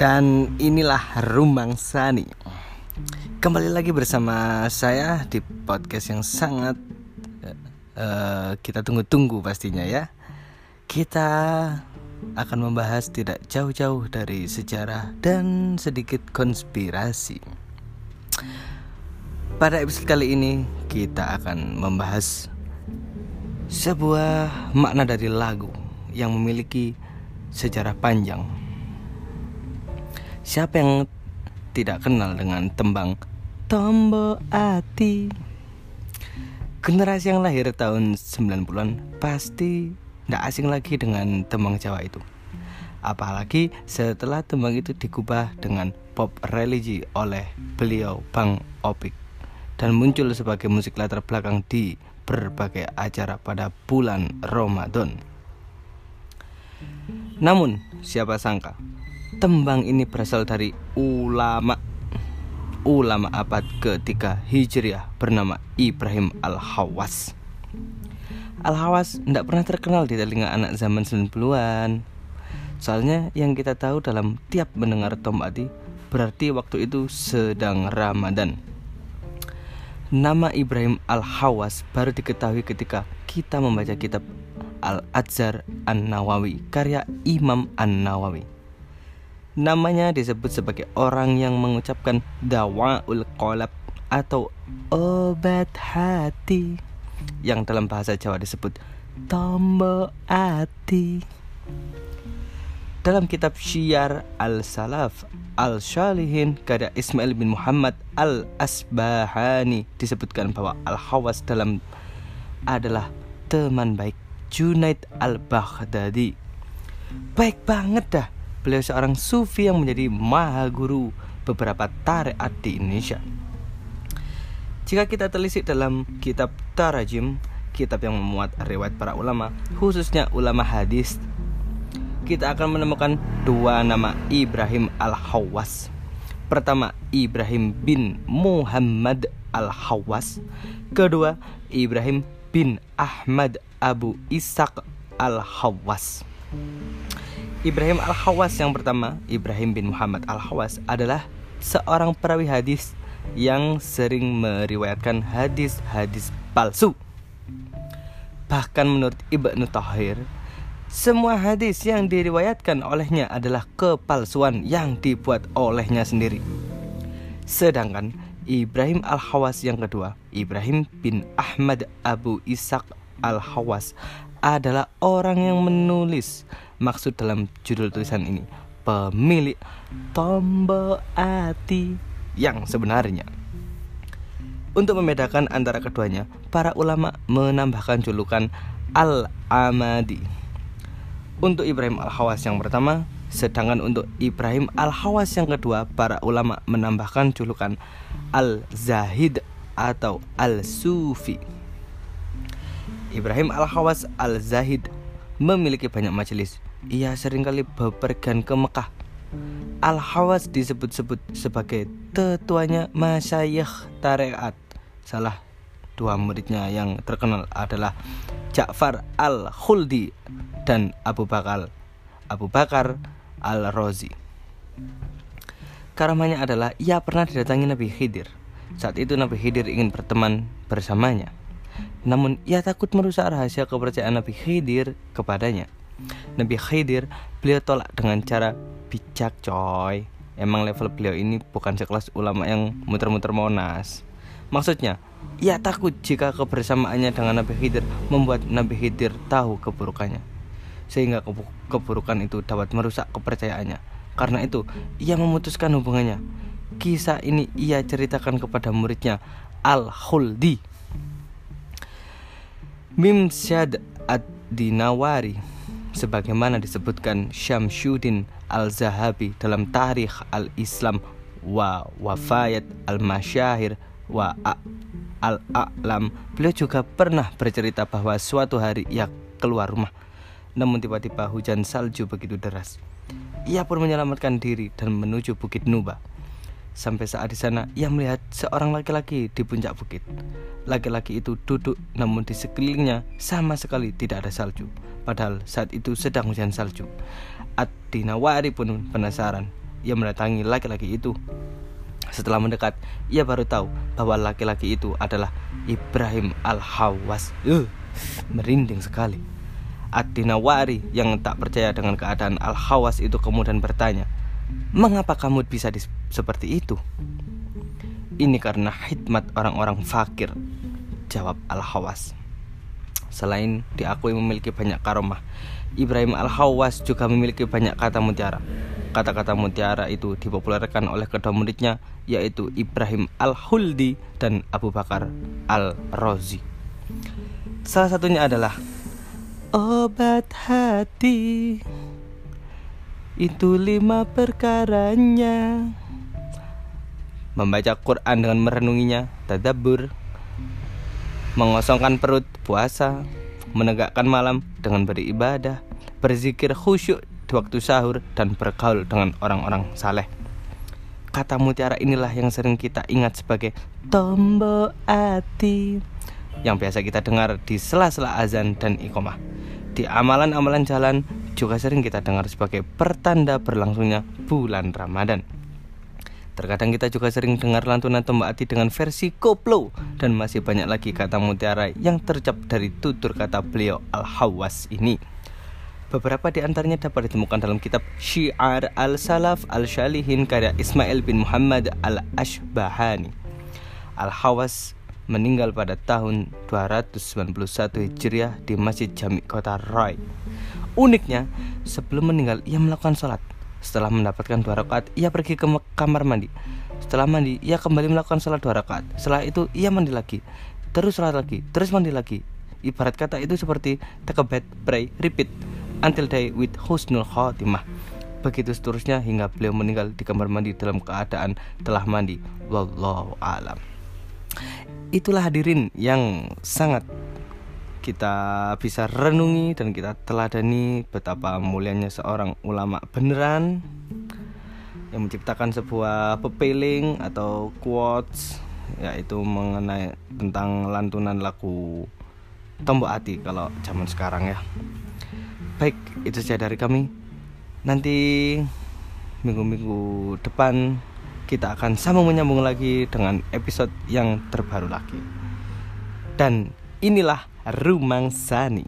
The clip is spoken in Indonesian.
Dan inilah Rumang Sani. Kembali lagi bersama saya di podcast yang sangat uh, kita tunggu-tunggu pastinya ya. Kita akan membahas tidak jauh-jauh dari sejarah dan sedikit konspirasi. Pada episode kali ini kita akan membahas sebuah makna dari lagu yang memiliki sejarah panjang Siapa yang tidak kenal dengan tembang Tombo Ati? Generasi yang lahir tahun 90-an pasti tidak asing lagi dengan tembang Jawa itu. Apalagi setelah tembang itu dikubah dengan pop religi oleh beliau Bang Opik dan muncul sebagai musik latar belakang di berbagai acara pada bulan Ramadan. Namun, siapa sangka Tembang ini berasal dari ulama ulama abad ketiga Hijriah bernama Ibrahim Al-Hawas. Al-Hawas tidak pernah terkenal di telinga anak zaman 90-an. Soalnya yang kita tahu dalam tiap mendengar tombati berarti waktu itu sedang Ramadan. Nama Ibrahim Al-Hawas baru diketahui ketika kita membaca kitab Al-Adzhar An-Nawawi karya Imam An-Nawawi. Namanya disebut sebagai orang yang mengucapkan dawaul qalab atau obat hati yang dalam bahasa Jawa disebut tombo hati. Dalam kitab Syiar Al-Salaf Al-Shalihin karya Ismail bin Muhammad Al-Asbahani disebutkan bahwa Al-Hawas dalam adalah teman baik Junaid Al-Baghdadi. Baik banget dah Beliau seorang sufi yang menjadi maha guru beberapa tarekat di Indonesia. Jika kita telisik dalam kitab Tarajim, kitab yang memuat riwayat para ulama, khususnya ulama hadis, kita akan menemukan dua nama Ibrahim Al-Hawas. Pertama, Ibrahim bin Muhammad Al-Hawas. Kedua, Ibrahim bin Ahmad Abu Ishaq Al-Hawas. Ibrahim Al-Hawas yang pertama, Ibrahim bin Muhammad Al-Hawas adalah seorang perawi hadis yang sering meriwayatkan hadis-hadis palsu. Bahkan menurut Ibnu Tahir, semua hadis yang diriwayatkan olehnya adalah kepalsuan yang dibuat olehnya sendiri. Sedangkan Ibrahim Al-Hawas yang kedua, Ibrahim bin Ahmad Abu Ishaq Al-Hawas adalah orang yang menulis maksud dalam judul tulisan ini. Pemilik tombol hati yang sebenarnya. Untuk membedakan antara keduanya para ulama menambahkan julukan Al-Amadi. Untuk Ibrahim Al-Hawas yang pertama sedangkan untuk Ibrahim Al-Hawas yang kedua para ulama menambahkan julukan Al-Zahid atau Al-Sufi. Ibrahim Al-Hawas Al-Zahid memiliki banyak majelis. Ia sering kali bepergian ke Mekah. Al-Hawas disebut-sebut sebagai tetuanya Masyayikh Tarekat. Salah dua muridnya yang terkenal adalah Ja'far Al-Khuldi dan Abu Bakar Abu Bakar Al-Rozi. Karamanya adalah ia pernah didatangi Nabi Khidir. Saat itu Nabi Khidir ingin berteman bersamanya. Namun ia takut merusak rahasia kepercayaan Nabi Khidir kepadanya. Nabi Khidir beliau tolak dengan cara bijak coy. Emang level beliau ini bukan sekelas ulama yang muter-muter monas. Maksudnya, ia takut jika kebersamaannya dengan Nabi Khidir membuat Nabi Khidir tahu keburukannya. Sehingga keburukan itu dapat merusak kepercayaannya. Karena itu, ia memutuskan hubungannya. Kisah ini ia ceritakan kepada muridnya Al-Khuldi Mimsyad ad-Dinawari sebagaimana disebutkan Syamsuddin al-Zahabi dalam Tarikh al-Islam wa Wafayat al-Masyahir wa al-A'lam beliau juga pernah bercerita bahwa suatu hari ia keluar rumah namun tiba-tiba hujan salju begitu deras ia pun menyelamatkan diri dan menuju Bukit Nuba Sampai saat di sana, ia melihat seorang laki-laki di puncak bukit. Laki-laki itu duduk, namun di sekelilingnya sama sekali tidak ada salju. Padahal saat itu sedang hujan salju. Ad-Dinawari pun penasaran. ia mendatangi laki-laki itu. Setelah mendekat, ia baru tahu bahwa laki-laki itu adalah Ibrahim Al-Hawas. Uh, merinding sekali. Ad-Dinawari yang tak percaya dengan keadaan Al-Hawas itu kemudian bertanya, "Mengapa kamu bisa seperti itu?" Ini karena hikmat orang-orang fakir, jawab Al-Hawas. Selain diakui memiliki banyak karomah, Ibrahim Al-Hawas juga memiliki banyak kata mutiara. Kata-kata mutiara itu dipopulerkan oleh kedua muridnya yaitu Ibrahim Al-Huldi dan Abu Bakar Al-Razi. Salah satunya adalah Obat hati Itu lima perkaranya Membaca Quran dengan merenunginya Tadabur mengosongkan perut, puasa, menegakkan malam dengan beribadah, berzikir khusyuk di waktu sahur dan bergaul dengan orang-orang saleh. Kata mutiara inilah yang sering kita ingat sebagai tombo ati yang biasa kita dengar di sela-sela azan dan iqomah. Di amalan-amalan jalan juga sering kita dengar sebagai pertanda berlangsungnya bulan Ramadan. Terkadang kita juga sering dengar lantunan tombak hati dengan versi koplo dan masih banyak lagi kata mutiara yang tercap dari tutur kata beliau Al-Hawas ini. Beberapa di antaranya dapat ditemukan dalam kitab Syiar Al-Salaf Al-Shalihin karya Ismail bin Muhammad Al-Ashbahani. Al-Hawas meninggal pada tahun 291 Hijriah di Masjid Jami Kota Roy. Uniknya, sebelum meninggal ia melakukan sholat setelah mendapatkan dua rakaat, ia pergi ke kamar mandi. Setelah mandi, ia kembali melakukan sholat dua rakaat. Setelah itu, ia mandi lagi, terus sholat lagi, terus mandi lagi. Ibarat kata itu seperti take a bath, pray, repeat until die with husnul khotimah. Begitu seterusnya hingga beliau meninggal di kamar mandi dalam keadaan telah mandi. Wallahu alam. Itulah hadirin yang sangat kita bisa renungi dan kita teladani betapa mulianya seorang ulama beneran yang menciptakan sebuah pepeling atau quotes yaitu mengenai tentang lantunan lagu Tombok Hati kalau zaman sekarang ya. Baik, itu saja dari kami. Nanti minggu-minggu depan kita akan sambung menyambung lagi dengan episode yang terbaru lagi. Dan inilah Rumang Sani.